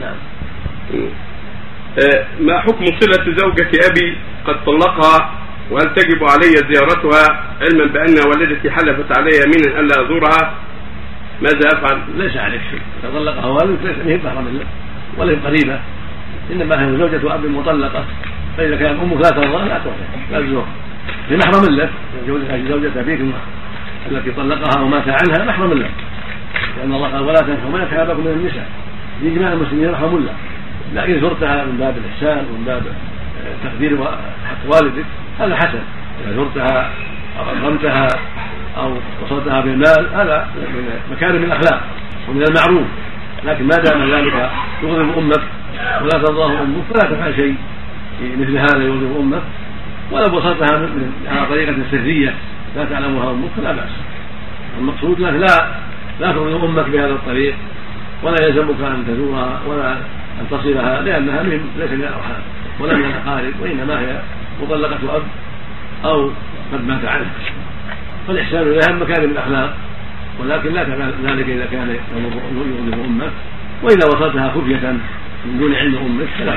نعم. آه، ما حكم صلة زوجة أبي قد طلقها؟ وهل تجب علي زيارتها؟ علما بأن والدتي حلفت علي يمينا ألا أزورها؟ ماذا أفعل؟ ليس عليك شيء. إذا طلقها والدك ليس هي محرم له ولا قريبة. إنما هي زوجة أب مطلقة. فإذا كان أمك لا ترضى لا تروح لا تزورها هي محرم لك زوجة أبيك التي طلقها ومات عنها محرم لك لأن الله قال ولا تنسوا ما يتحابكم من النساء. بإجماع المسلمين محرم لك لكن زرتها من باب الإحسان ومن باب تقدير حق والدك. هذا حسن. إذا زرتها أو أكرمتها أو وصلتها بالمال هذا من مكارم الأخلاق ومن المعروف. لكن ما دام ذلك يغضب أمك ولا ترضاه أمك فلا تفعل شيء في مثل هذا يغضب أمك. ولو وصلتها على طريقة سرية لا تعلمها أمك فلا بأس. المقصود لا لا تغضب أمك بهذا الطريق ولا يلزمك أن تزورها ولا أن تصلها لأنها من ليس من الأرحام ولا من الأقارب وإنما هي مطلقة أب أو قد مات عنه فالإحسان إليها من مكارم الأخلاق ولكن لا ذلك إذا كان يغضب أمك وإذا وصلتها خفية من دون علم أمك فلا